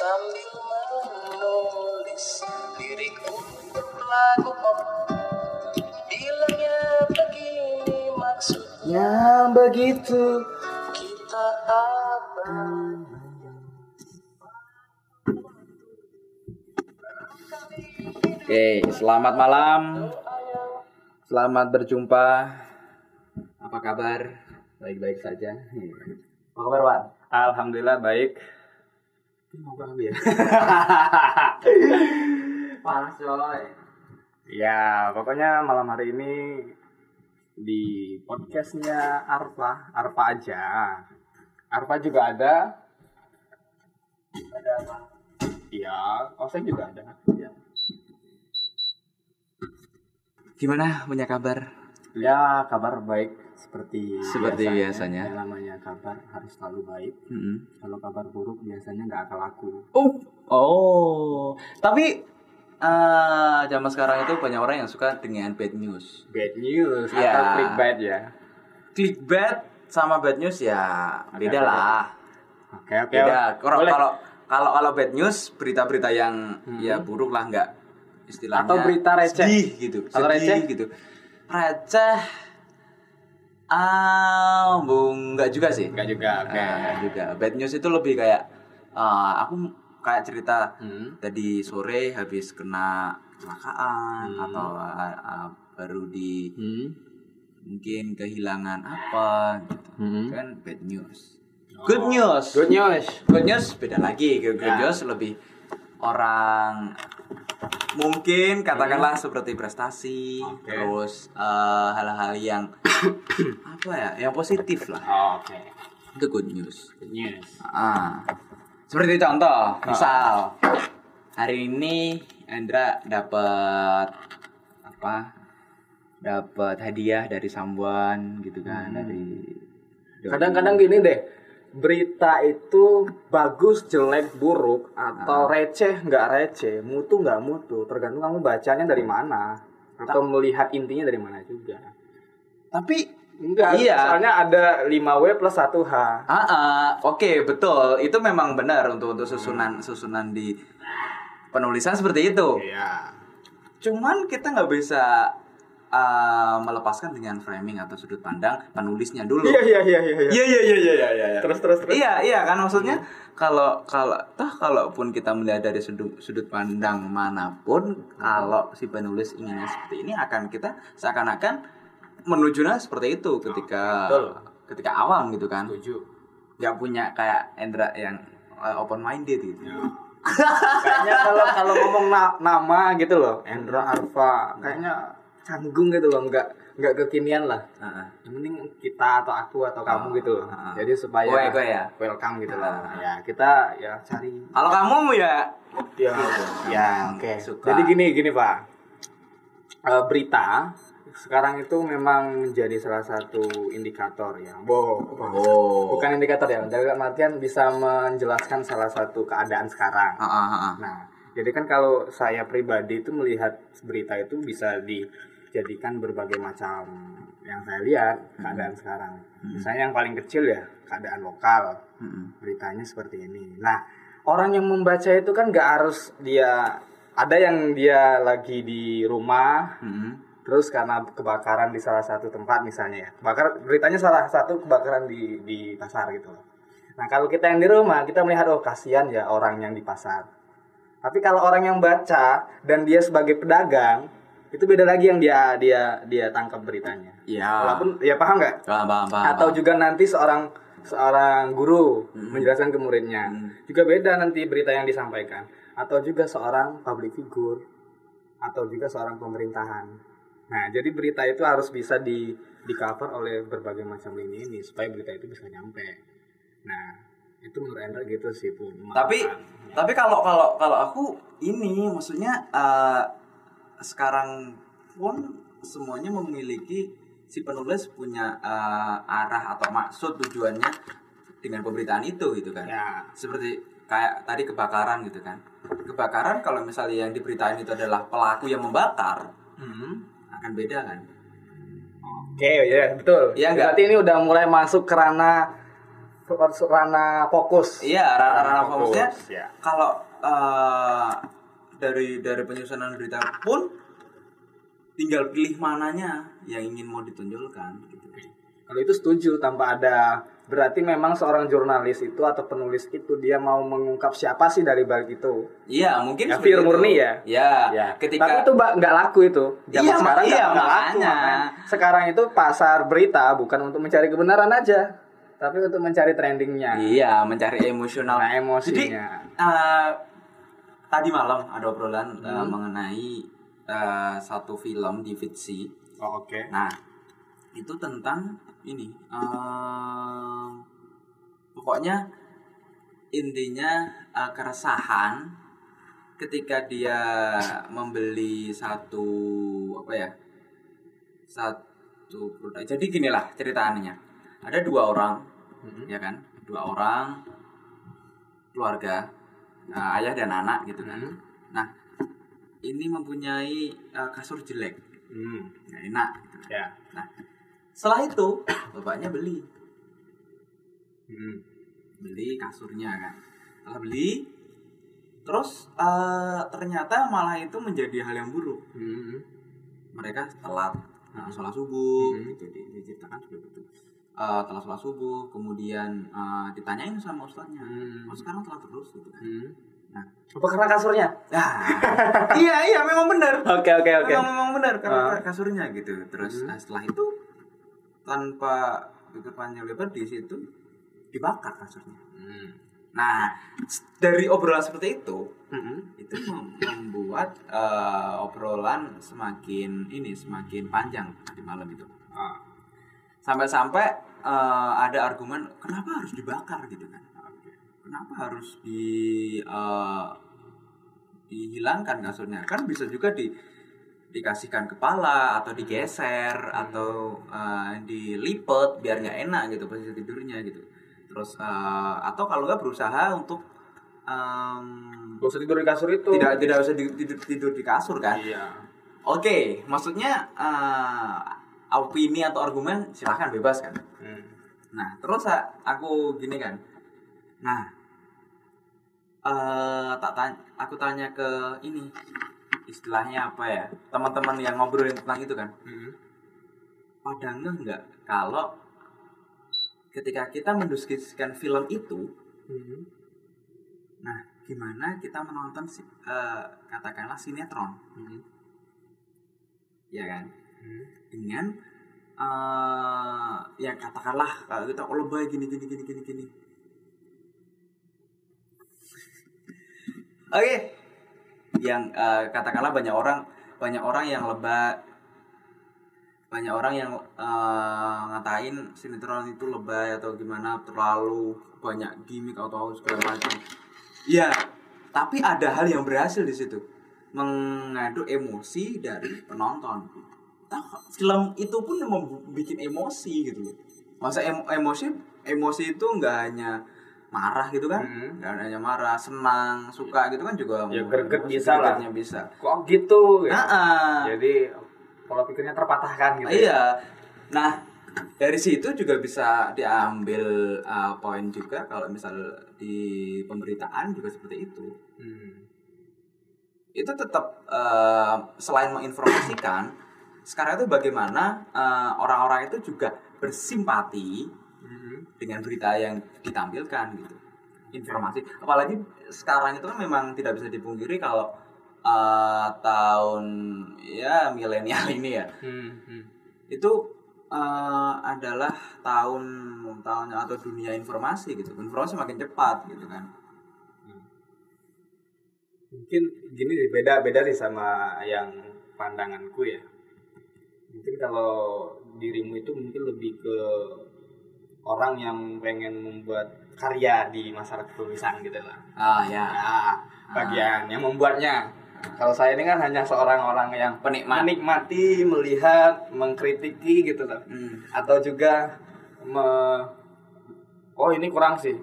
sambil menulis lirik untuk lagu pop bilangnya begini maksudnya begitu kita abadi Oke, selamat malam. Selamat berjumpa. Apa kabar? Baik-baik saja. Apa kabar, Wan? Alhamdulillah baik. Ya? Panas, coy. Ya, pokoknya malam hari ini di podcastnya Arfa, Arfa aja. Arfa juga ada. Ada apa? Iya, Oseng juga ada. Ya. Gimana punya kabar? Ya, kabar baik seperti Seperti biasanya. Yang namanya kabar harus selalu baik. Mm-mm. Kalau kabar buruk biasanya nggak akan laku. Oh, oh. Tapi eh zaman sekarang itu banyak orang yang suka dengan bad news. Bad news Ya. atau clickbait ya. Clickbait sama bad news ya beda lah. Oke oke. Beda. Kalau kalau kalau kalau bad news berita-berita yang ya buruk lah nggak istilahnya Atau berita receh. sedih gitu. Kalau sedih receh? gitu. Receh Ah, bung, nggak juga sih. Nggak juga. Oke. Ah, nggak juga. Bad news itu lebih kayak ah, aku kayak cerita Hmm. tadi sore habis kena kecelakaan Hmm. atau ah, ah, baru di Hmm. mungkin kehilangan apa gitu. Hmm. Kan bad news. Good news. Good news. Good news beda lagi. Good, good Ya. news lebih orang mungkin katakanlah Hmm. seperti prestasi, Oke. terus eh, hal-hal yang apa ya, yang positif lah. Oke. Itu good news. Good news. Ah. Seperti contoh, misal hari ini Andra dapat apa? Dapat hadiah dari someone gitu kan, dari Kadang-kadang gini deh, berita itu bagus, jelek, buruk, atau receh, nggak receh, mutu nggak mutu, tergantung kamu bacanya dari mana, atau melihat intinya dari mana juga. Tapi Enggak, Iya. soalnya ada 5W plus 1H. Ah, ah, oke betul. Itu memang benar untuk untuk susunan susunan di penulisan seperti itu. Iya. Cuman kita nggak bisa ah, melepaskan dengan framing atau sudut pandang penulisnya dulu. Iya, iya, iya, iya. iya. iya iya iya iya iya. iya. Terus, terus, terus. Iya iya kan maksudnya kalau kalau toh kalaupun kita melihat dari sudut sudut pandang mana pun kalau si penulis inginnya seperti ini akan kita seakan-akan menujunya seperti itu ketika Betul. ketika awam gitu kan Setuju. nggak punya kayak Endra yang open minded gitu Kayaknya kalau kalau ngomong na- nama gitu loh, Endra Arfa, kayaknya canggung gitu loh, nggak nggak kekinian lah. Heeh. Yang penting kita atau aku atau kamu gitu loh. ah. Jadi supaya Gue, gue ya? welcome gitu Ah. lah. Ya kita ya cari kalau kamu ya ya, ya oke. Suka. Jadi gini gini Pak. Eh, berita sekarang itu memang menjadi salah satu indikator ya. Wow. oh Bukan indikator ya, dalam artian bisa menjelaskan salah satu keadaan sekarang. Ah, ah, ah. Nah, jadi kan kalau saya pribadi itu melihat berita itu bisa dijadikan berbagai macam yang saya lihat keadaan sekarang. Misalnya yang paling kecil ya keadaan lokal, Mm-mm. beritanya seperti ini. Nah, orang yang membaca itu kan nggak harus dia ada yang dia lagi di rumah, Mm-mm. terus karena kebakaran di salah satu tempat misalnya ya, kebakar beritanya salah satu kebakaran di di pasar gitu loh. Nah, kalau kita yang di rumah, kita melihat oh kasihan ya orang yang di pasar. Tapi kalau orang yang baca dan dia sebagai pedagang, itu beda lagi yang dia dia dia tangkap beritanya. ya Walaupun ya paham nggak? paham paham paham Atau paham. juga nanti seorang seorang guru menjelaskan ke muridnya. Hmm. Juga beda nanti berita yang disampaikan. Atau juga seorang public figure atau juga seorang pemerintahan. Nah, jadi berita itu harus bisa di di cover oleh berbagai macam lini ini supaya berita itu bisa nyampe. Nah, itu menurut Anda gitu sih Bu. tapi tapi kalau kalau kalau aku ini maksudnya eh, sekarang pun semuanya memiliki si penulis punya eh, arah atau maksud tujuannya dengan pemberitaan itu gitu kan ya seperti kayak tadi kebakaran gitu kan kebakaran kalau misalnya yang diberitain itu adalah pelaku yang membakar hmm. akan beda kan Oke, ya betul. Iya nggak? Berarti ini udah mulai masuk kerana ranah fokus. Iya, ranah fokusnya ya. kalau eh, dari dari penyusunan berita pun tinggal pilih mananya yang ingin mau ditonjolkan gitu. Kalau itu setuju tanpa ada berarti memang seorang jurnalis itu atau penulis itu dia mau mengungkap siapa sih dari balik itu. Iya, mungkin Ya, murni ya? Ya, Ya. ketika Tapi itu nggak laku itu. Zaman Iya, sekarang iya, nggak nggak laku. Sekarang itu pasar berita bukan untuk mencari kebenaran aja, tapi untuk mencari trendingnya. Iya, mencari emosional. Nah, emosinya. Jadi eh, tadi malam ada obrolan eh, Hmm. mengenai eh, satu film di fiksi. Oh, Oke. Nah, itu tentang ini. eh, pokoknya intinya eh, keresahan ketika dia membeli satu apa ya satu produk. Jadi ginilah ceritanya. Ada dua orang, Mhm. ya kan? Dua orang keluarga, nah, ayah dan anak gitu kan. Mhm. Nah, ini mempunyai eh, kasur jelek, Hmm. nggak enak. Gitu. Ya. Nah, setelah itu bapaknya beli, Hmm. beli kasurnya kan. Setelah beli, terus eh, ternyata malah itu menjadi hal yang buruk. Hmm. Mereka telat eh, sholat subuh, Mhm. gitu di- diceritakan seperti itu. Eh, telat sholat subuh, kemudian eh, ditanyain sama ustadznya, Hmm. oh sekarang telat terus gitu kan. Hmm. Nah. Apa karena kasurnya? Nah, iya iya memang benar. Oke oke oke. Memang memang benar karena Ah. kasurnya gitu. Terus Hmm. nah, setelah itu tanpa tutup panjang lebar di situ dibakar kasurnya. Hmm. Nah, dari obrolan seperti itu Hmm. itu mem- membuat eh, obrolan semakin ini semakin panjang tadi malam itu. Ah. Sampai-sampai eh, ada argumen kenapa harus dibakar gitu kan? Kenapa harus di eh, dihilangkan kasurnya? Kan bisa juga di dikasihkan kepala atau digeser atau eh, dilipet biar nggak enak gitu posisi tidurnya gitu. Terus eh, atau kalau nggak berusaha untuk Gak usah tidur di kasur itu. tidak tidak usah di- tidur, tidur di kasur kan? Iya. Oke, maksudnya eh, opini atau argumen silahkan bebas kan. Hmm. Nah, terus aku gini kan. Nah, eh tak tanya, aku tanya ke ini istilahnya apa ya? Teman-teman yang ngobrolin tentang itu kan. Hmm. Pada ngeh nggak kalau ketika kita mendiskusikan film itu, Hmm. nah gimana kita menonton si, eh, katakanlah sinetron, Hmm. ya kan? Dengan eh ya katakanlah kalau kita oh lebay gini gini gini gini gini. Oke. Yang eh, katakanlah banyak orang banyak orang yang lebay. Banyak orang yang eh, ngatain sinetron itu lebay atau gimana terlalu banyak gimmick atau segala macam. Ya tapi ada hal yang berhasil di situ. Mengadu emosi dari penonton film itu pun membuat emosi gitu masa em- emosi emosi itu nggak hanya marah gitu kan Hmm. hanya marah senang suka gitu kan juga Ya, greget emosi, bisa lah. bisa Kok gitu? Ya? Nah, Jadi pola pikirnya terpatahkan gitu. ya? iya nah dari situ juga bisa diambil uh, poin juga kalau misal di pemberitaan juga seperti itu Hmm. itu tetap uh, selain menginformasikan sekarang itu bagaimana uh, orang-orang itu juga bersimpati Hmm. dengan berita yang ditampilkan gitu informasi apalagi sekarang itu kan memang tidak bisa dipungkiri kalau uh, tahun ya milenial ini ya Hmm. Hmm. itu uh, adalah tahun tahun atau dunia informasi gitu informasi makin cepat gitu kan Mungkin gini sih, beda-beda sih sama yang pandanganku ya. Mungkin kalau dirimu itu mungkin lebih ke orang yang pengen membuat karya di masyarakat tulisan gitu lah. ah ya Nah, bagian yang membuatnya. Kalau saya ini kan hanya seorang orang yang Penikmat. menikmati, melihat, mengkritiki gitu loh. Hmm. Atau juga me- oh ini kurang sih.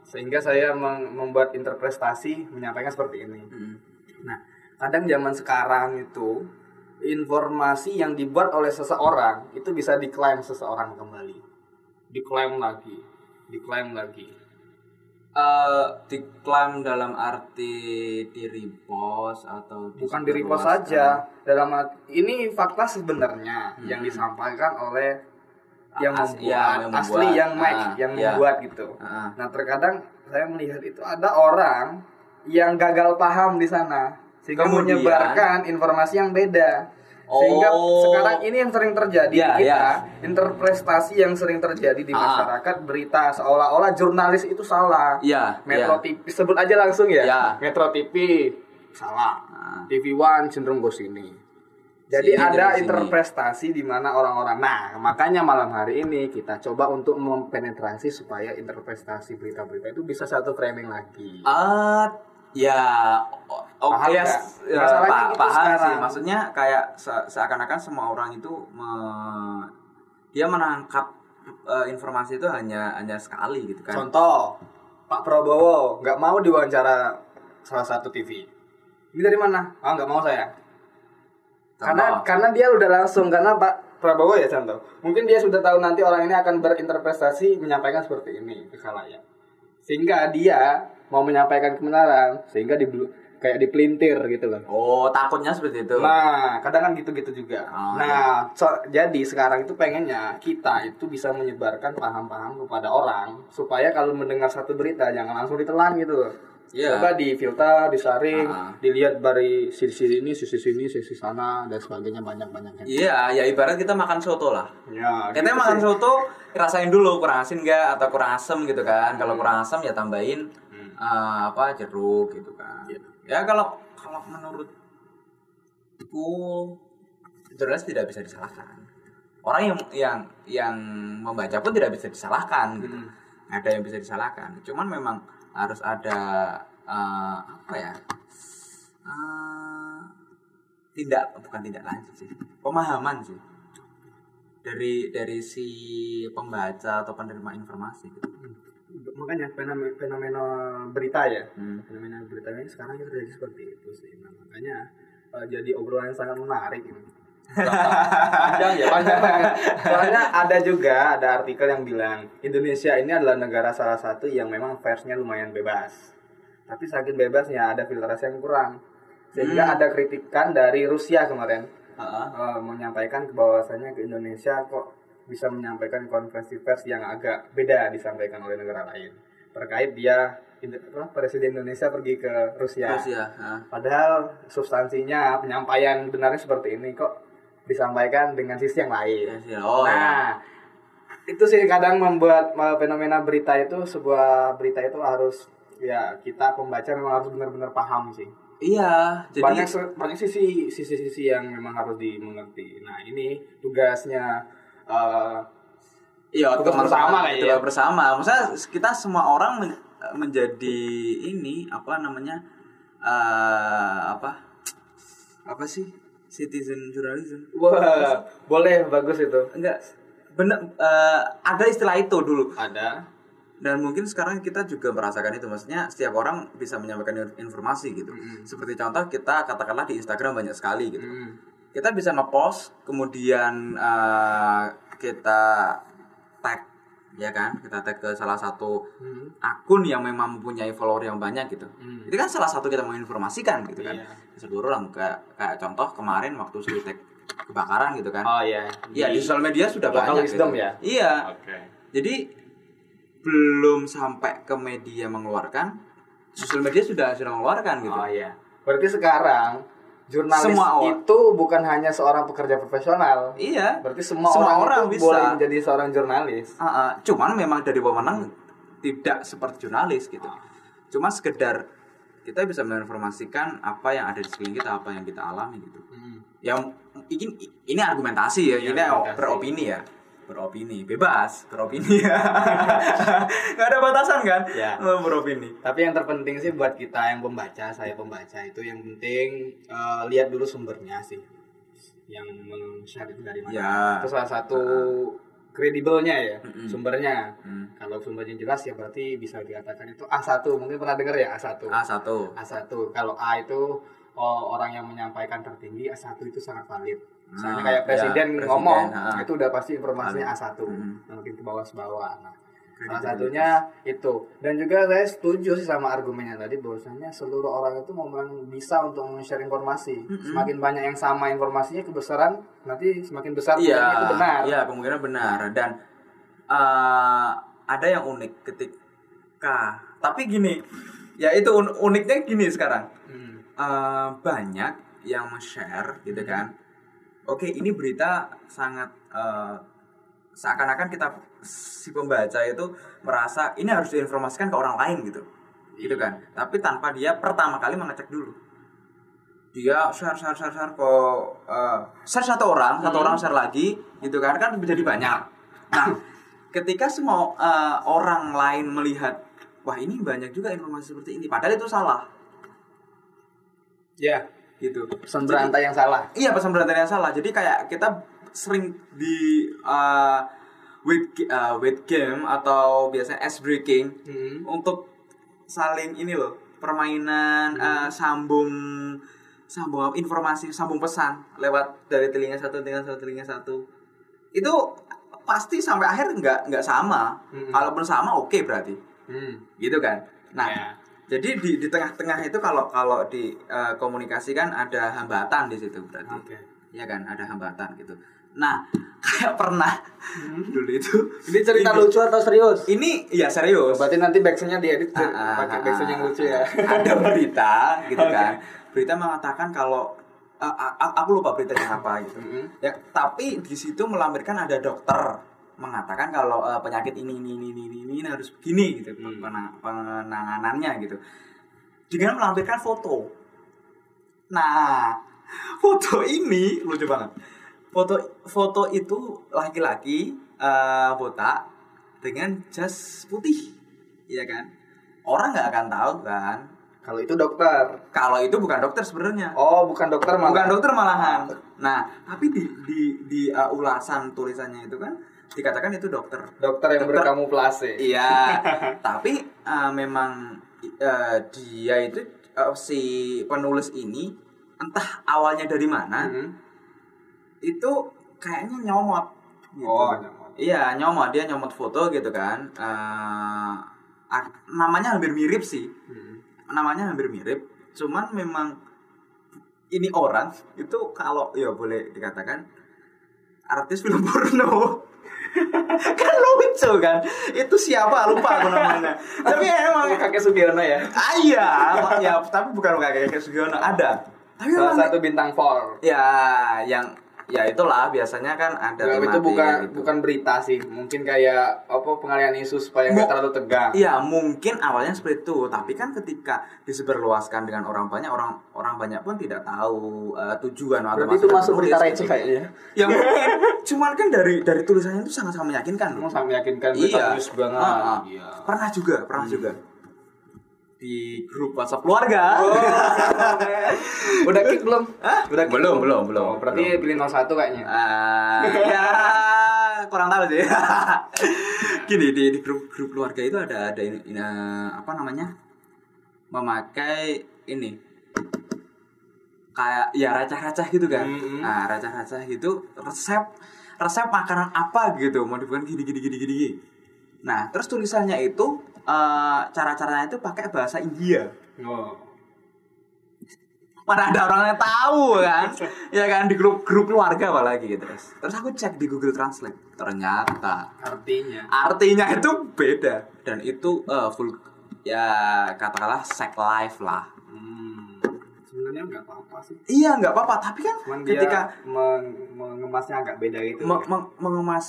Sehingga saya membuat interpretasi menyampaikan seperti ini. Hmm. Nah, kadang zaman sekarang itu informasi yang dibuat oleh seseorang itu bisa diklaim seseorang kembali. Diklaim lagi. diklaim lagi Eh, diklaim dalam arti di repost atau bukan di repost saja dalam art- ini fakta sebenarnya yang disampaikan oleh yang As- membuat ya, yang asli membuat. yang Mike Ah, yang ya. membuat gitu Ah. nah terkadang saya melihat itu ada orang yang gagal paham di sana sehingga Kemudian- menyebarkan informasi yang beda sehingga Oh. sekarang ini yang sering terjadi Ya, di kita ya. interpretasi yang sering terjadi di Ah. masyarakat berita seolah-olah jurnalis itu salah Iya, Metro iya. TV sebut aja langsung ya. Ya. Metro TV salah. Nah. TV One cenderung go sini. Jadi Sini, ada interpretasi di mana orang-orang. Nah, makanya malam hari ini kita coba untuk mempenetrasi supaya interpretasi berita-berita itu bisa satu framing lagi. Ah, ya, o- oke Paham ya, ya, pa- gitu paham sih. sekarang. Maksudnya kayak se- seakan-akan semua orang itu me- dia menangkap eh, informasi itu hanya hanya sekali gitu kan. Contoh, Pak Prabowo nggak mau diwawancara salah satu TV. Ini dari mana? Ah, nggak mau saya. Karena Contoh. karena dia udah langsung karena Pak Prabowo ya contoh. Mungkin dia sudah tahu nanti orang ini akan berinterpretasi menyampaikan seperti ini ke khalayak. Sehingga dia mau menyampaikan kebenaran sehingga di kayak dipelintir gitu loh. Oh, takutnya seperti itu. Nah, kadang kan gitu-gitu juga. Oh, nah, so- jadi sekarang itu pengennya kita itu bisa menyebarkan paham-paham kepada orang supaya kalau mendengar satu berita jangan langsung ditelan gitu loh. Iya. Coba difilter, disaring, Ah. dilihat dari sisi ini, sisi sini, sisi sana dan sebagainya banyak-banyak. Iya, ya ibarat kita makan soto lah. Ya, Kita gitu makan sih. soto rasain dulu kurang asin nggak atau kurang asem gitu kan. Kalau kurang asem ya tambahin eh, apa jeruk gitu kan. Ya kalau kalau menurutku jurnalis tidak bisa disalahkan. Orang yang yang yang membaca pun tidak bisa disalahkan gitu. Nggak ada yang bisa disalahkan. Cuman memang harus ada eh, apa ya? eh, tindak bukan tindak lanjut sih. Pemahaman sih dari dari si pembaca atau penerima informasi gitu. Makanya fenomena, fenomena berita ya Hmm. fenomena berita ini sekarang itu terjadi seperti itu sih nah, makanya eh, jadi obrolan yang sangat menarik ini panjang ya panjang banget. soalnya ada juga ada artikel yang bilang Indonesia ini adalah negara salah satu yang memang persnya lumayan bebas tapi saking bebasnya ada filtrasi yang kurang sehingga Hmm. ada kritikan dari Rusia kemarin Heeh. eh, menyampaikan ke bahwasannya ke Indonesia kok bisa menyampaikan konferensi pers yang agak beda disampaikan oleh negara lain terkait dia presiden Indonesia pergi ke Rusia. Rusia. heeh. Padahal substansinya penyampaian benarnya seperti ini kok disampaikan dengan sisi yang lain. Rusia. Oh, ya. nah, itu sih kadang membuat fenomena berita itu sebuah berita itu harus ya kita pembaca memang harus benar-benar paham sih Iya, jadi banyak banyak sisi sisi sisi yang memang harus dimengerti nah ini tugasnya eh, iya teman bersama lah ya. Tugas bersama. Maksudnya kita semua orang men- menjadi ini apa namanya? eh apa? Apa sih? Citizen journalism. wah boleh bagus itu Enggak benar eh, ada istilah itu dulu ada dan mungkin sekarang kita juga merasakan itu maksudnya setiap orang bisa menyampaikan in- informasi gitu seperti contoh kita katakanlah di Instagram banyak sekali gitu Hmm. Kita bisa ngepost kemudian eh, kita tag ya kan kita tag ke salah satu Hmm. akun yang memang mempunyai follower yang banyak gitu Hmm. itu kan salah satu kita menginformasikan gitu kan Iya. seluruh orang kayak kayak contoh kemarin waktu Switek kebakaran gitu kan oh iya Iya di sosial media sudah banyak wisdom gitu. ya? Iya. oke Jadi belum sampai ke media mengeluarkan, sosial media sudah sudah mengeluarkan gitu. oh iya berarti sekarang jurnalis Semua orang. itu bukan hanya seorang pekerja profesional Iya. berarti semua, Semua orang, orang bisa. boleh menjadi seorang jurnalis Ah, ah. cuman memang dari pemenang tidak seperti jurnalis gitu. Cuma sekedar kita bisa menginformasikan apa yang ada di sekeliling kita, apa yang kita alami gitu. Yang ini ini argumentasi ya, Iya, ini argumentasi. beropini ya. Beropini, bebas beropini. Nggak ada batasan kan? Ya. Oh, beropini. Tapi yang terpenting sih buat kita yang pembaca, saya pembaca itu yang penting eh, lihat dulu sumbernya sih. Yang men-share itu dari mana. Ya. Itu salah satu kredibelnya ya, Mm-mm. sumbernya. Hmm. Kalau sumbernya jelas ya berarti bisa dikatakan itu A1. Mungkin pernah dengar ya A1. A1. A1. Kalau A itu oh, orang yang menyampaikan tertinggi, A1 itu sangat valid. Misalnya Ah, kayak ya, presiden presiden, ngomong, ah. itu udah pasti informasinya A1. Hmm. Nah, Mungkin ke bawah bawah. Nah, Salah satunya itu. Dan juga saya setuju sih sama argumennya tadi bahwasanya seluruh orang itu memang bisa untuk share informasi. Semakin banyak yang sama informasinya kebesaran nanti semakin besar kemungkinan itu benar. Iya, kemungkinan benar. Dan eh, ada yang unik ketika, tapi gini, ya itu un- uniknya gini sekarang. Hmm. Eh, banyak yang share gitu kan. Oke, ini berita sangat eh, seakan-akan kita si pembaca itu merasa ini harus diinformasikan ke orang lain gitu. Gitu kan. Tapi tanpa dia pertama kali mengecek dulu. Dia share share share share ke eh, share satu orang, satu orang share lagi gitu kan kan menjadi banyak. Nah, ketika semua eh, orang lain melihat wah ini banyak juga informasi seperti ini padahal itu salah Ya, gitu. pesan berantai yang salah. Iya pesan berantai yang salah. Jadi kayak kita sering di uh, weight uh, weight game atau biasanya ice breaking Hmm. untuk saling ini loh permainan uh, sambung sambung informasi sambung pesan lewat dari telinga satu telinga satu telinga satu itu pasti sampai akhir nggak nggak sama Mm-mm. kalaupun sama oke berarti Hmm. gitu kan nah Ya. Jadi di di tengah-tengah itu kalau kalau di uh, komunikasi kan ada hambatan di situ berarti Oke. ya kan ada hambatan gitu nah kayak pernah dulu itu Ini cerita ini, lucu atau serius? ini ya serius Berarti nanti backsoundnya diedit Ah, ah, pakai ah, backsound yang ah, lucu ya. ah. ada berita gitu Oke. kan berita mengatakan kalau uh, aku lupa beritanya apa gitu Mm-mm. ya tapi di situ melampirkan ada dokter mengatakan kalau uh, penyakit ini ini ini ini, ini, ini harus begini gitu Hmm. pena- penanganannya gitu dengan melampirkan foto nah foto ini lucu banget foto foto itu laki-laki uh, botak dengan jas putih iya kan orang nggak akan tahu kan Kalau itu dokter. kalau itu bukan dokter sebenarnya Oh, bukan dokter malah. bukan dokter malahan. Nah, tapi di di di uh, ulasan tulisannya itu kan dikatakan itu dokter. Dokter yang Dokter. berkamuflase. Iya, tapi uh, memang uh, dia itu uh, si penulis ini entah awalnya dari mana Hmm. itu kayaknya nyomot. gitu. Oh, nyomot. Iya, nyomot dia nyomot foto gitu kan. Uh, namanya hampir mirip sih Hmm. namanya hampir mirip cuman memang ini orang itu kalau ya boleh dikatakan artis film porno kan lucu kan? Itu siapa? Lupa aku namanya. Tapi emang Kakek Sugiono ya. ah, iya. Ya tapi bukan kayak Sugiono. Ada. Tapi Salah satu bintang Paul. ya yang ya itulah biasanya kan ada Ya, itu bukan gitu. bukan berita sih. Mungkin kayak apa pengalian isu supaya nggak terlalu tegang. Iya mungkin awalnya seperti itu, tapi kan ketika disebarluaskan dengan orang banyak, orang orang banyak pun tidak tahu uh, tujuan atau Berarti itu masuk berita receh kayaknya. Ya mungkin, cuman kan dari dari tulisannya itu sangat sangat meyakinkan. Loh. sangat meyakinkan berita Iya. news banget. Ah, ah. Iya. Pernah juga, pernah juga di grup WhatsApp keluarga. Udah kick belum? Hah? Udah kick Belum, belum, belum. Oh, berarti pilih 01 kayaknya. Ah, ya kurang tahu sih. Gini di, di grup grup keluarga itu ada ada ini, ini, eh, apa namanya memakai ini kayak ya receh-receh gitu kan. Mm-mm. Nah receh-receh gitu resep resep makanan apa gitu mau dibuat gini gini gini. gini. Nah terus tulisannya itu eh, cara-caranya itu pakai bahasa India Oh. mana ada orang yang tahu kan ya kan di grup grup keluarga apalagi gitu terus terus aku cek di Google Translate ternyata Artinya. artinya itu beda dan itu eh, full ya katakanlah sex life lah Hmm. Sebenarnya nggak apa-apa sih. iya nggak apa-apa. Tapi kan Cuman ketika meng- mengemasnya agak beda gitu. me- me- mengemas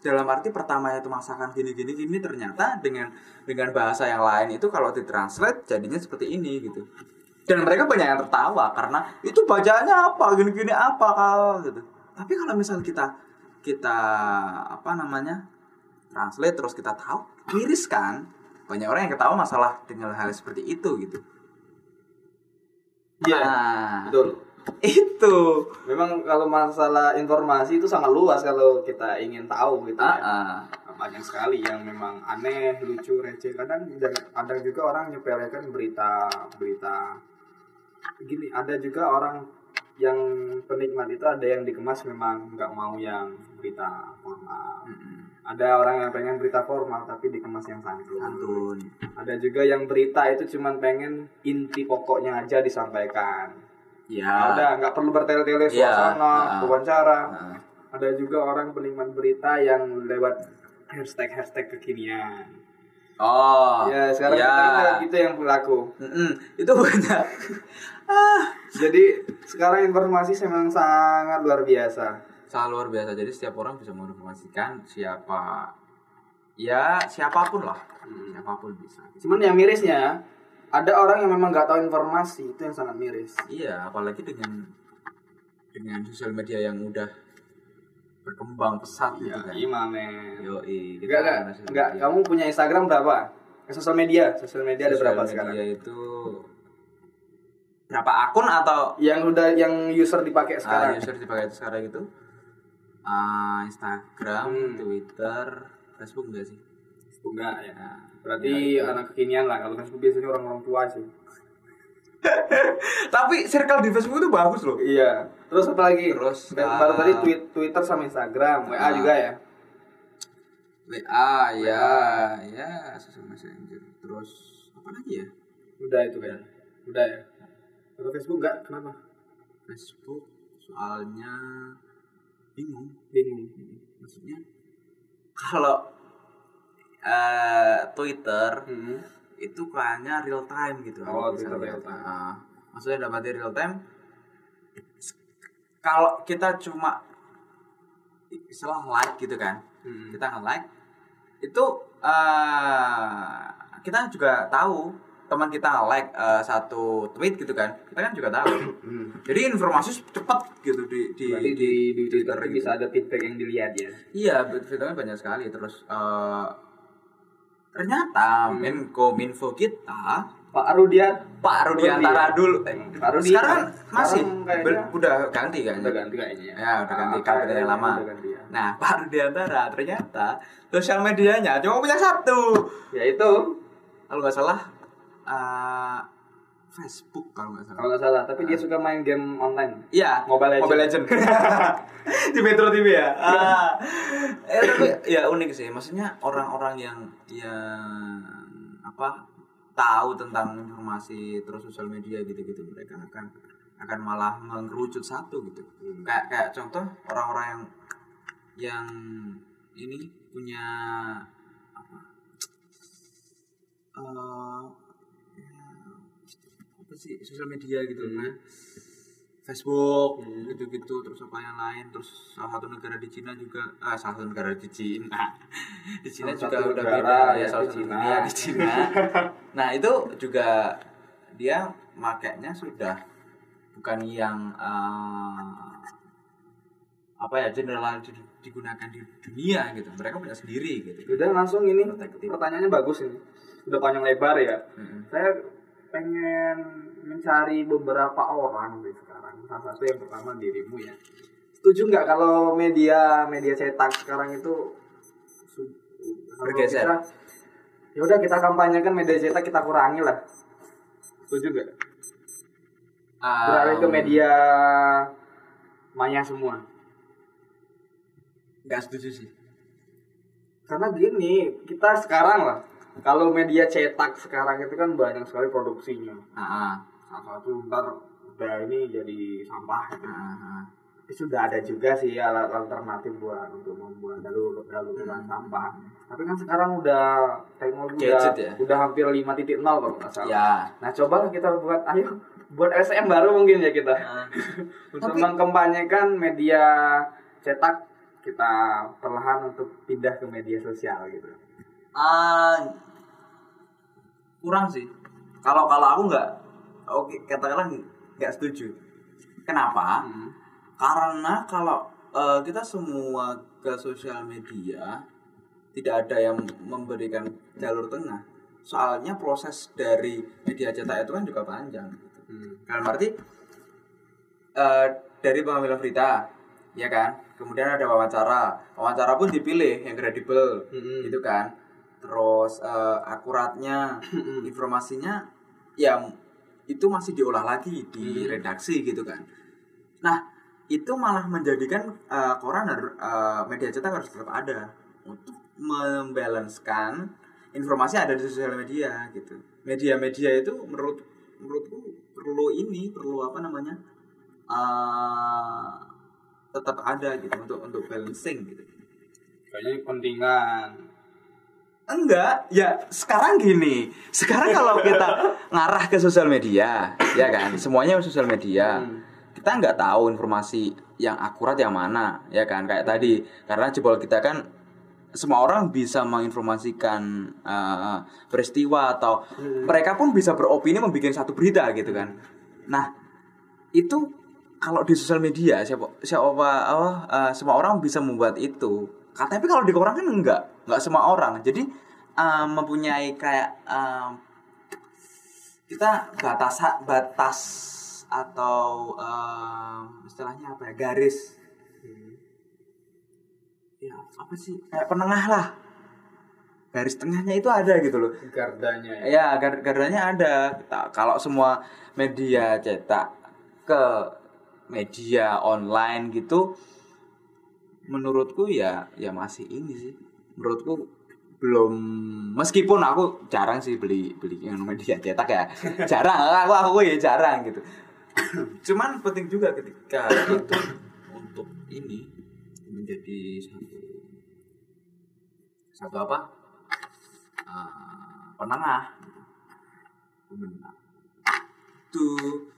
dalam arti pertama itu masakan gini gini gini ternyata dengan dengan bahasa yang lain itu kalau ditranslate jadinya seperti ini gitu. Dan mereka banyak yang tertawa karena itu bacaannya apa gini gini apa kalau gitu. Tapi kalau misal kita kita apa namanya translate terus kita tahu miris kan? Banyak orang yang ketawa masalah dengan hal seperti itu gitu Iya. Nah, Betul. itu Memang kalau masalah informasi itu sangat luas kalau kita ingin tahu gitu ah, ya. ah. Banyak sekali yang memang aneh, lucu, receh. Kadang dan- ada juga orang nyepelekan berita berita gini, ada juga orang yang penikmat itu ada yang dikemas memang nggak mau yang berita formal. Mm-mm. Ada orang yang pengen berita formal tapi dikemas yang santun. Santun. Ada juga yang berita itu cuman pengen inti pokoknya aja disampaikan. Ya. Ada nggak perlu bertele-tele Iya, suasana, ah. wawancara. Nah, Ada juga orang penikmat berita yang lewat hashtag-hashtag kekinian. Oh. ya sekarang ya. kita gitu yang berlaku. Mm-mm, Itu banyak. Jadi sekarang informasi memang sangat luar biasa. Sangat luar biasa. Jadi setiap orang bisa menginformasikan siapa ya siapa pun lah. Siapa pun bisa. Cuman yang mirisnya ada orang yang memang nggak tahu informasi itu yang sangat miris. Iya, apalagi dengan dengan sosial media yang udah berkembang pesat gitu kan. Iya, men. Yo, Enggak, enggak, enggak. Kamu punya Instagram berapa? Eh, Sosial media, sosial media ada berapa sekarang? itu berapa akun atau Yang udah yang user dipakai ah, sekarang? user dipakai sekarang itu? Ah, Instagram, Hmm. Twitter, Facebook enggak sih? Enggak ya. Nah, Berarti ya, anak kekinian lah. Kalau Facebook biasanya orang-orang tua sih. Tapi circle di Facebook itu bagus loh. Iya. Terus apa lagi? Terus, Baru ah, tadi tweet, Twitter sama Instagram, WA Ah. juga ya. WA ya, ya, social messenger. Terus apa lagi ya? Udah itu kan. Udah ya. Kalau Facebook enggak, kenapa? Facebook soalnya bingung. Bingung. Maksudnya kalau eh Twitter Hmm. itu kayaknya real time gitu. Oh, Twitter real time. Ah, maksudnya dapat real time. Kalau kita cuma istilah like gitu kan, Hmm. kita nge-like itu eh kita juga tahu teman kita nge-like eh, satu tweet gitu kan, kita kan juga tahu. Hmm. Jadi informasi cepat gitu di di, Berarti di, di Twitter gitu. bisa ada feedback yang dilihat ya. Iya, fiturnya banyak sekali. Terus eh, ternyata Hmm. Menko Minfo kita Pak Rudiat Pak Rudiantara dulu. Eh, Pak Rudi. sekarang masih Sekarang ber- udah ganti kan? udah ganti kayaknya ya. Ya, udah ganti Ah, kabinet yang lama. ganti ya. Nah, Pak Rudiantara ternyata sosial medianya cuma punya satu. Ya itu Kalau nggak salah eh, Facebook kalau nggak salah. kalau nggak salah, tapi dia suka main game online. Iya, Mobile Legends. Mobile Legend. di Metro TV ya. Ah. Eh, tapi ya unik sih. Maksudnya orang-orang yang yang apa tahu tentang informasi terus sosial media gitu-gitu mereka akan akan malah mengerucut satu gitu. Kayak kayak contoh orang-orang yang yang ini punya apa? eh, sih sosial media gitu Hmm. kan Facebook gitu-gitu terus apa yang lain terus salah satu negara di Cina juga ah salah satu negara di Cina di Cina Salah juga udah beda ya ya, salah satu Cina. dunia di Cina nah itu juga dia makainya sudah bukan yang eh, apa ya general di- digunakan di dunia gitu mereka punya sendiri gitu Udah langsung ini Protektif. pertanyaannya bagus ini. Udah panjang lebar ya. Mm-mm. Saya pengen mencari beberapa orang nih sekarang. Salah satu yang pertama dirimu ya. Setuju nggak kalau media media cetak sekarang itu Bergeser. Ya udah kita kampanyekan media cetak kita kurangi lah. Setuju nggak? Beralih ke Um, media maya semua. nggak setuju sih Karena gini, kita sekarang lah. Kalau media cetak sekarang itu kan banyak sekali produksinya. ah Salah satu ntar udah ini jadi sampah. ah, ah, ah. Tapi sudah ada juga sih alat alternatif buat untuk membuat jalur jalur Hmm. sampah. Tapi kan sekarang udah teknologi Gadget udah, ya? udah hampir 5.0 kalau nggak salah. ya Nah coba kita buat, ayo buat SM baru mungkin ya kita. Ah. Untuk Tapi- mengkampanyekan media cetak kita perlahan untuk pindah ke media sosial gitu. Ah, kurang sih. Kalau kalau aku nggak, oke katakanlah nggak setuju. Kenapa? Karena kalau eh, kita semua ke sosial media tidak ada yang memberikan jalur tengah. Soalnya proses dari media cetak itu kan juga panjang. Gitu. Dalam arti eh, dari pengambilan berita, ya kan. Kemudian ada wawancara, wawancara pun dipilih yang kredibel, Mm-mm. gitu kan. Terus eh, akuratnya informasinya, ya itu masih diolah lagi di redaksi gitu kan. Nah itu malah menjadikan eh, koran eh, media cetak harus tetap ada untuk membalancekan informasi yang ada di sosial media gitu. Media-media itu menurut menurutku perlu ini perlu apa namanya eh, tetap ada gitu untuk untuk balancing gitu. Kayaknya kepentingan. Enggak, ya sekarang gini. Sekarang kalau kita ngarah ke sosial media, ya kan, semuanya sosial media. Kita nggak tahu informasi yang akurat yang mana, ya kan, kayak tadi. Karena jebol kita kan semua orang bisa menginformasikan eh, peristiwa atau mereka pun bisa beropini membuat satu berita gitu kan. Nah, itu kalau di sosial media siapa siapa oh, eh, semua orang bisa membuat itu. Ka- Tapi kalau di koran kan enggak, enggak semua orang. Jadi eh, mempunyai kayak eh, kita batas batas atau eh, istilahnya apa ya garis ya apa sih kayak penengah lah garis tengahnya itu ada gitu loh Gardanya ya. Ya, gar garanya ada. Ta- Kalau semua media cetak ke media online gitu menurutku ya ya masih ini sih. Menurutku belum meskipun aku jarang sih beli beli yang media cetak ya. Jarang, aku aku ya jarang gitu. Cuman penting juga ketika itu untuk ini menjadi satu satu apa? eh, penengah tuh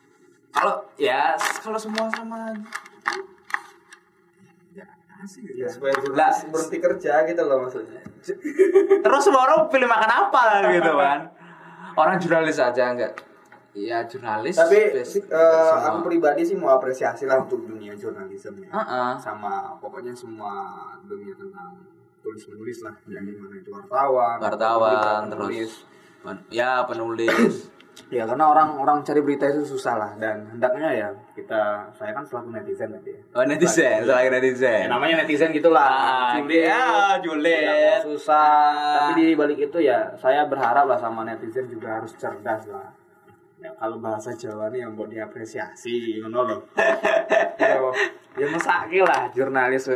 kalau ya kalau semua sama asik Ya, ya. supaya Lah, berhenti kerja gitu loh maksudnya. terus semua orang pilih makan apa gitu kan orang jurnalis aja enggak ya jurnalis Tapi basic semua. aku pribadi sih mau apresiasi lah untuk dunia jurnalisme ya. Heeh. Sama pokoknya semua dunia tentang tulis menulis lah yang di mana itu wartawan, wartawan penulis. terus ya penulis Ya karena orang-orang cari berita itu susah lah dan hendaknya ya kita saya kan selaku netizen tadi ya. oh netizen selain Ya, netizen namanya netizen gitulah. Ah, Julid, ya, julid. tidak mau susah. Ah. Tapi di balik itu ya saya berharap lah sama netizen juga harus cerdas lah. Ya, kalau bahasa Jawa nih yang buat diapresiasi, ngono loh. ya, ya mesake lah jurnalis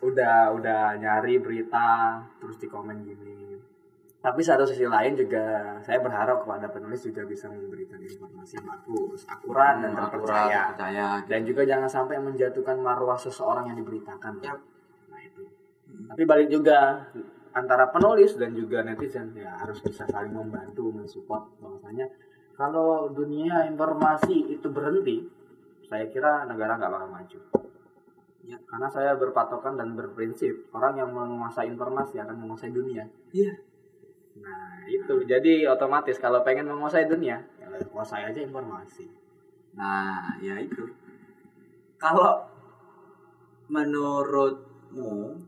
udah udah nyari berita terus di komen gini. Tapi satu sisi lain juga saya berharap kepada penulis juga bisa memberikan informasi yang bagus, akurat dan Hmm, terpercaya. percaya Dan juga jangan sampai menjatuhkan marwah seseorang yang diberitakan. Yap. Nah itu. Tapi balik juga antara penulis dan juga netizen ya harus bisa saling membantu, mensupport bahwasanya kalau dunia informasi itu berhenti, saya kira negara nggak bakal maju. Ya, karena saya berpatokan dan berprinsip orang yang menguasai informasi akan menguasai dunia. iya Nah itu jadi otomatis kalau pengen menguasai dunia, ya kuasai aja informasi. Nah, ya itu. Kalau menurutmu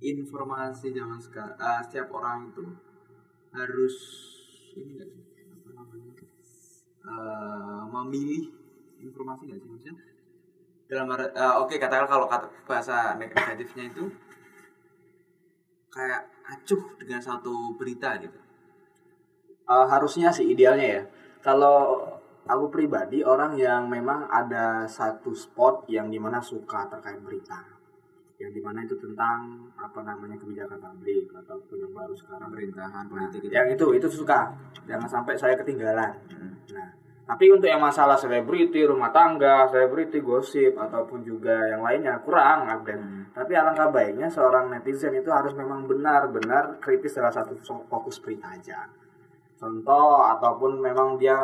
informasi zaman sekarang setiap orang itu harus ini nggak sih apa namanya eh, memilih informasi nggak sih maksudnya dalam eh, oke katakan kalau kata bahasa negatifnya itu kayak acuh dengan satu berita gitu Eh, harusnya sih idealnya ya. Kalau aku pribadi orang yang memang ada satu spot yang di mana suka terkait berita, yang di mana itu tentang apa namanya kebijakan publik ataupun yang baru sekarang. pemerintahan Nah, politik itu yang itu itu suka. Jangan sampai saya ketinggalan. Hmm. Nah, tapi untuk yang masalah selebriti, rumah tangga, selebriti, gosip ataupun juga yang lainnya kurang update. Hmm. Tapi alangkah baiknya seorang netizen itu harus memang benar-benar kritis salah satu fokus berita aja. Contoh ataupun memang dia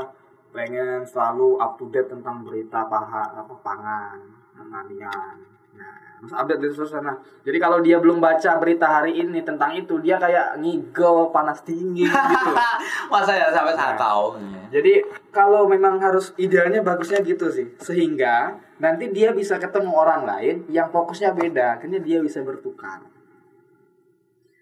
pengen selalu up to date tentang berita paha, apa pangan, pertanian. Nah, harus update dari sana. Jadi kalau dia belum baca berita hari ini tentang itu, dia kayak ngigau panas dingin gitu. masa ya sampai Nah. sakau Jadi kalau memang harus idealnya bagusnya gitu sih, sehingga nanti dia bisa ketemu orang lain yang fokusnya beda, akhirnya dia bisa bertukar.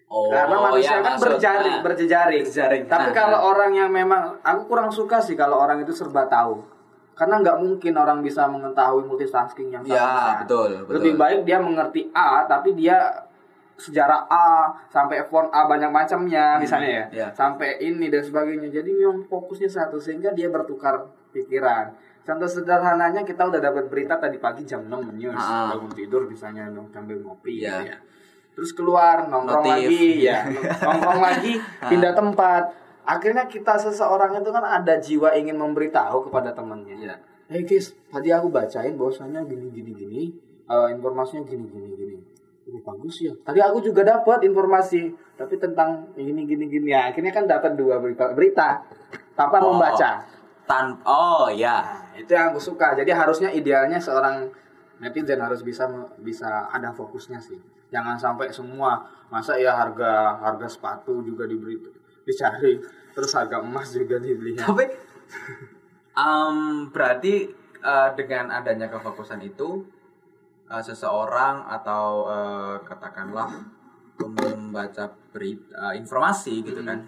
oh Karena manusia ya, kan berjaring, nah, berjejaring. berjejaring. Tapi Nah, kalau nah. orang yang memang, aku kurang suka sih kalau orang itu serba tahu. Karena nggak mungkin orang bisa mengetahui multitasking yang ya sama. betul betul Lebih baik dia mengerti A, tapi dia sejarah A sampai font A banyak macamnya misalnya ya, ya. sampai ini dan sebagainya. Jadi yang fokusnya satu sehingga dia bertukar pikiran. Contoh sederhananya kita udah dapat berita tadi pagi jam 6 news Ah. bangun tidur misalnya sambil ngopi Iya. gitu ya. terus keluar nongkrong Notif. lagi ya nongkrong lagi pindah tempat akhirnya kita seseorang itu kan ada jiwa ingin memberitahu kepada temannya Iya. Hey guys, tadi aku bacain bahwasannya gini gini gini, eh, informasinya gini gini gini. Oh, bagus ya. Tadi aku juga dapat informasi, tapi tentang gini gini gini ya. Akhirnya kan dapat dua berita, berita tanpa Oh. membaca. Tan oh ya. Nah, itu yang aku suka. Jadi harusnya idealnya seorang netizen harus bisa bisa ada fokusnya sih. Jangan sampai semua masa ya harga harga sepatu juga diberi dicari, terus harga emas juga dilihat. Tapi em, berarti eh, dengan adanya kefokusan itu eh, seseorang atau eh, katakanlah membaca berita eh, informasi gitu kan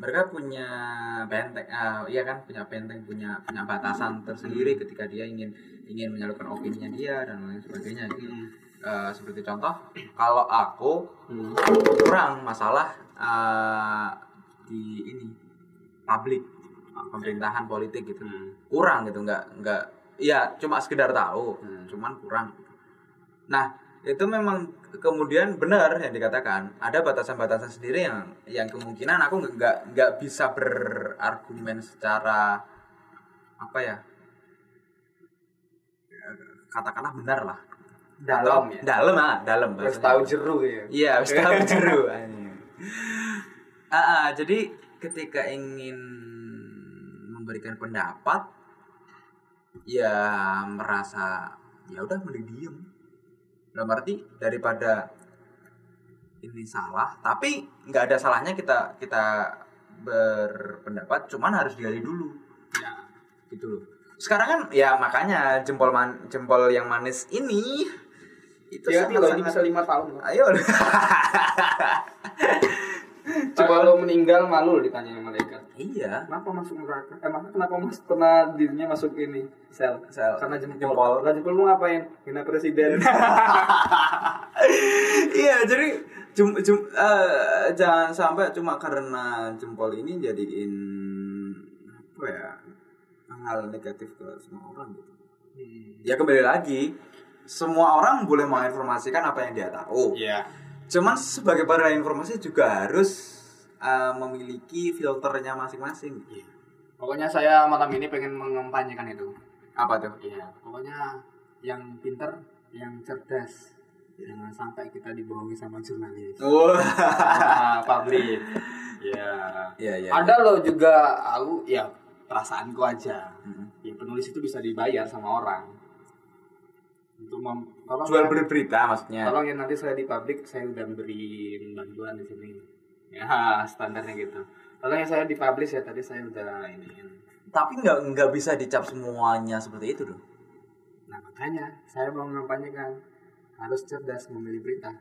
mereka punya benteng ah iya kan punya benteng punya punya batasan tersendiri ketika dia ingin ingin menyalurkan opininya dia dan lain sebagainya gitu. Eh, seperti contoh kalau aku Hmm. kurang masalah di ini publik pemerintahan politik gitu Hmm. kurang gitu nggak nggak ya cuma sekedar tahu Hmm. cuman kurang gitu. nah itu memang kemudian benar yang dikatakan ada batasan-batasan sendiri yang yang kemungkinan aku nggak- nggak bisa berargumen secara apa ya katakanlah benar lah Dalam Atau- ya. dalam ah dalam Harus tahu jeru ya. Iya, harus tahu jeru. Ah, ah, jadi ketika ingin memberikan pendapat, ya merasa ya udah mending diem. Dalam arti daripada ini salah, tapi nggak ada salahnya kita kita berpendapat, cuman harus digali dulu. Ya, gitu loh. Sekarang kan ya makanya jempol man, jempol yang manis ini itu Hati-hati loh, ini sangat-sangat- bisa lima tahun. Ayo. Coba lo meninggal malu lo ditanya sama malaikat. iya. Kenapa masuk neraka? Eh, kenapa mas pernah dirinya masuk ini sel? Sel. Karena jempol. Jempol. Karena jempol lu ngapain? Hina presiden. iya, jadi jem, jem- eh, jangan sampai cuma karena jempol ini jadiin apa ya hal negatif ke semua orang gitu. Ya kembali lagi, semua orang boleh menginformasikan apa yang dia tahu. Iya. Cuman sebagai para informasi juga harus eh, memiliki filternya masing-masing. Pokoknya saya malam ini pengen mengempanyekan itu. Apa tuh? Iya. Pokoknya yang pinter, yang cerdas. Jangan sampai kita dibohongi sama jurnalis. Wah. Ah, publik. Iya. Iya, iya. Ada loh juga aku ya perasaanku aja. Mm. Ya penulis itu bisa dibayar sama orang. Untuk mem tolong Jual ya, beli berita maksudnya. tolong ya nanti saya di publik saya udah beri bantuan di sini. Ya standarnya gitu. Tolong ya saya di publish ya tadi saya udah ini. Tapi nggak nggak bisa dicap semuanya seperti itu dong. Nah makanya saya mau mengampanyekan harus cerdas memilih berita,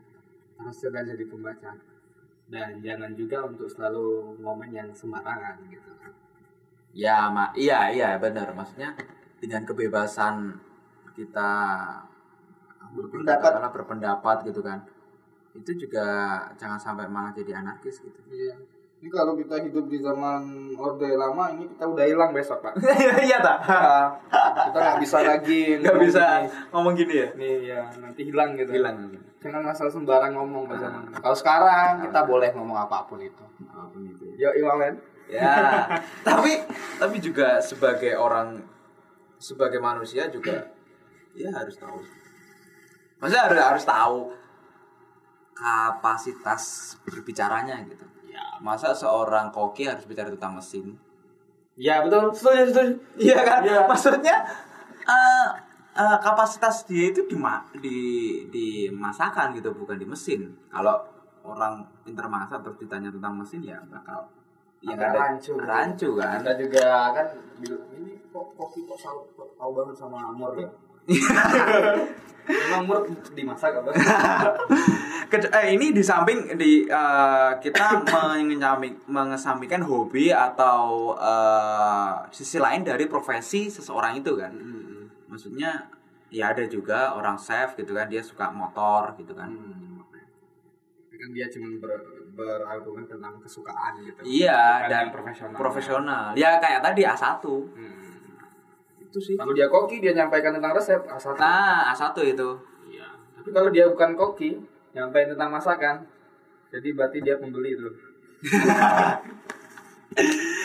harus cerdas jadi pembaca, dan jangan juga untuk selalu momen yang sembarangan gitu. Ya, ma iya iya benar. Maksudnya dengan kebebasan kita Berpendapat. katakanlah berpendapat gitu kan. Itu juga jangan sampai malah jadi anarkis gitu. Iya. Ini kalau kita hidup di zaman orde lama ini kita udah hilang besok pak. Iya tak? Ya, kita nggak bisa lagi Nggak bisa gini. ngomong gini ya. Nih ya nanti hilang gitu. Hilang. Jangan asal sembarang ngomong Pak zaman. Kalau sekarang kita boleh ngomong apa pun itu. Apa pun itu. Yo Iwamen. Ya, tapi tapi juga sebagai orang sebagai manusia juga ya harus tahu. Maksudnya harus harus tahu kapasitas berbicaranya gitu. Ya. Masa seorang koki harus bicara tentang mesin? Ya betul. Setuju setuju. Iya kan? Iya. Maksudnya eh, eh, kapasitas dia itu di di dimasakan gitu bukan di mesin. Kalau orang pinter masak terus ditanya tentang mesin ya bakal ya ada rancu. rancu kan. Kita juga kan ini kok kopi kok tahu tahu banget sama Amor ya. Emang Mur dimasak apa? Eh, ini di samping di eh, kita mengesampingkan hobi atau eh, sisi lain dari profesi seseorang itu kan. Maksudnya ya ada juga orang chef gitu kan dia suka motor gitu kan. Hmm. kan dia cuma ber, berargumen tentang kesukaan gitu. Iya dan profesional. profesional. Ya kayak tadi A1. Hmm. Itu sih. Kalau dia koki dia nyampaikan tentang resep asal. Nah, A1 itu. Iya. Tapi kalau dia bukan koki, nyampein tentang masakan. Jadi berarti dia pembeli itu.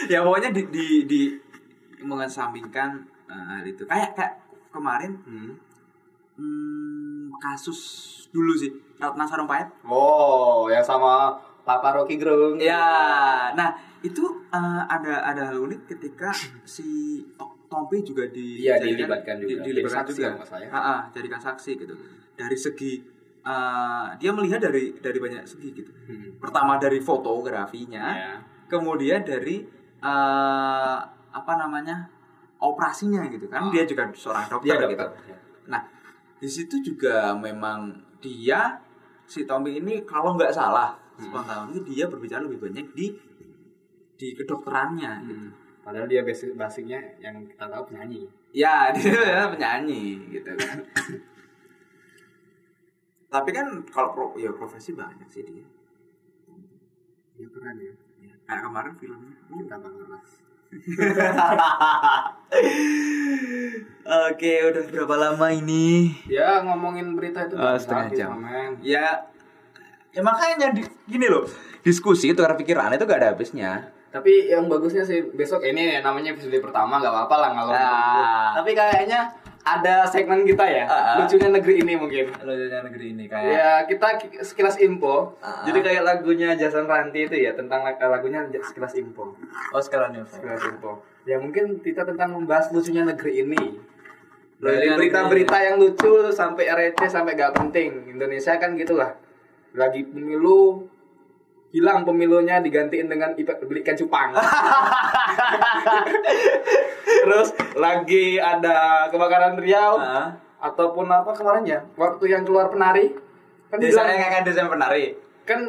ya pokoknya di di, di mengesampingkan eh, hal itu kayak kayak kemarin Hmm. hmm, kasus dulu sih Ratna Sarumpait Oh, yang sama Papa Rocky Gerung. ya nah itu eh, ada ada hal unik ketika si To- Tompi juga di jadikan- dilibatkan juga. di- Jadi dilibatkan saksi juga ya. Ah, ah, jadikan saksi gitu dari segi eh, dia melihat dari dari banyak segi gitu Hmm. pertama dari fotografinya Ya. kemudian dari eh, apa namanya operasinya gitu kan Oh. dia juga seorang dokter gitu dokter. nah di situ juga memang dia si Tommy ini kalau nggak salah Hmm. itu dia berbicara lebih banyak di di kedokterannya gitu. Padahal dia basic basicnya yang kita tahu penyanyi. ya dia penyanyi gitu kan tapi kan kalau pro- ya profesi banyak sih dia Dia keren ya. Ya, kayak kemarin filmnya Kita banget lah. Oke, udah berapa lama ini? Ya ngomongin berita itu udah setengah jam. men. Ya, ya makanya di, gini loh, diskusi itu karena pikiran itu gak ada habisnya. Tapi yang bagusnya sih besok ini namanya episode pertama gak apa-apa lah ngalor Ah. Tapi kayaknya ada segmen kita ya, Ah, ah. lucunya negeri ini mungkin. Lucunya negeri ini kayak Ya kita ki- sekilas info. Ah. Jadi kayak lagunya Jason Ranti itu ya tentang lag- lagunya sekilas info. oh sekarang nih. Sekilas info. Ya mungkin kita tentang membahas lucunya negeri ini. Dari berita-berita yang lucu sampai receh sampai gak penting. Indonesia kan gitulah. Lagi pemilu hilang pemilunya digantiin dengan beli ikan cupang. Terus lagi ada kebakaran Riau Ah. ataupun apa kemarin ya? Waktu yang keluar penari kan Desa hilang yang kayak desa penari. kan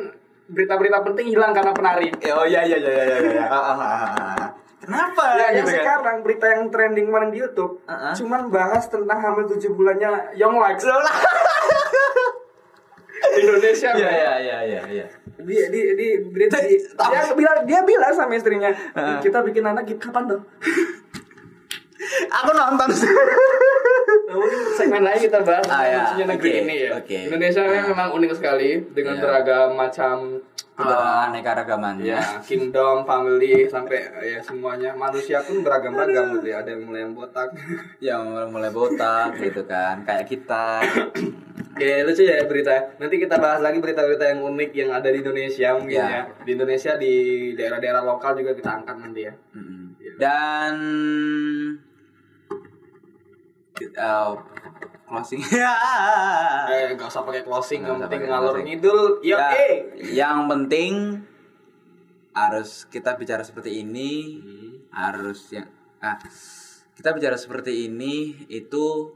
berita-berita penting hilang karena penari. Oh iya iya iya iya iya. Ah, ah, ah, ah. Kenapa? Ya, yang gitu kan? sekarang berita yang trending kemarin di YouTube Uh-uh. cuman bahas tentang hamil 7 bulannya Young Likes Indonesia. Iya iya iya iya iya. Di di di berita di, dia bilang dia bilang sama istrinya, kita bikin anak gitu kapan dong? Aku nonton sih. Segmen lain kita bahas Ah, ya. negeri Oke, ini ya. oke. Indonesia Ah. memang unik sekali dengan Iya. beragam macam Ah, aneka ragamannya. ya kingdom, family sampai ya semuanya manusia pun beragam-ragam gitu ya. Ada yang mulai yang botak. yang mulai botak gitu kan kayak kita Oke, lucu ya berita. Nanti kita bahas lagi berita-berita yang unik yang ada di Indonesia mungkin Ya. ya. Di Indonesia di daerah-daerah lokal juga kita angkat nanti ya. Mm-mm. dan uh, closing ya Eh, gak usah pakai closing, yang penting ngalor ngidul. Ya, eh. yang penting harus kita bicara seperti ini harus yang ah, kita bicara seperti ini itu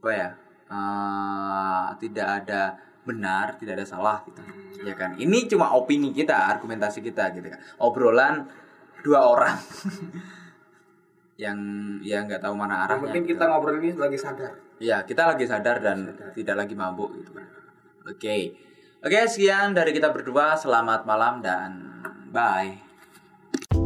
apa ya eh, tidak ada benar tidak ada salah gitu ya kan ini cuma opini kita argumentasi kita gitu kan obrolan dua orang yang ya nggak tahu mana Yang arahnya penting gitu. kita ngobrol ini lagi sadar ya kita lagi sadar dan sadar. tidak lagi mabuk gitu. Oke. Okay. Oke, okay, sekian dari kita berdua. Selamat malam dan bye.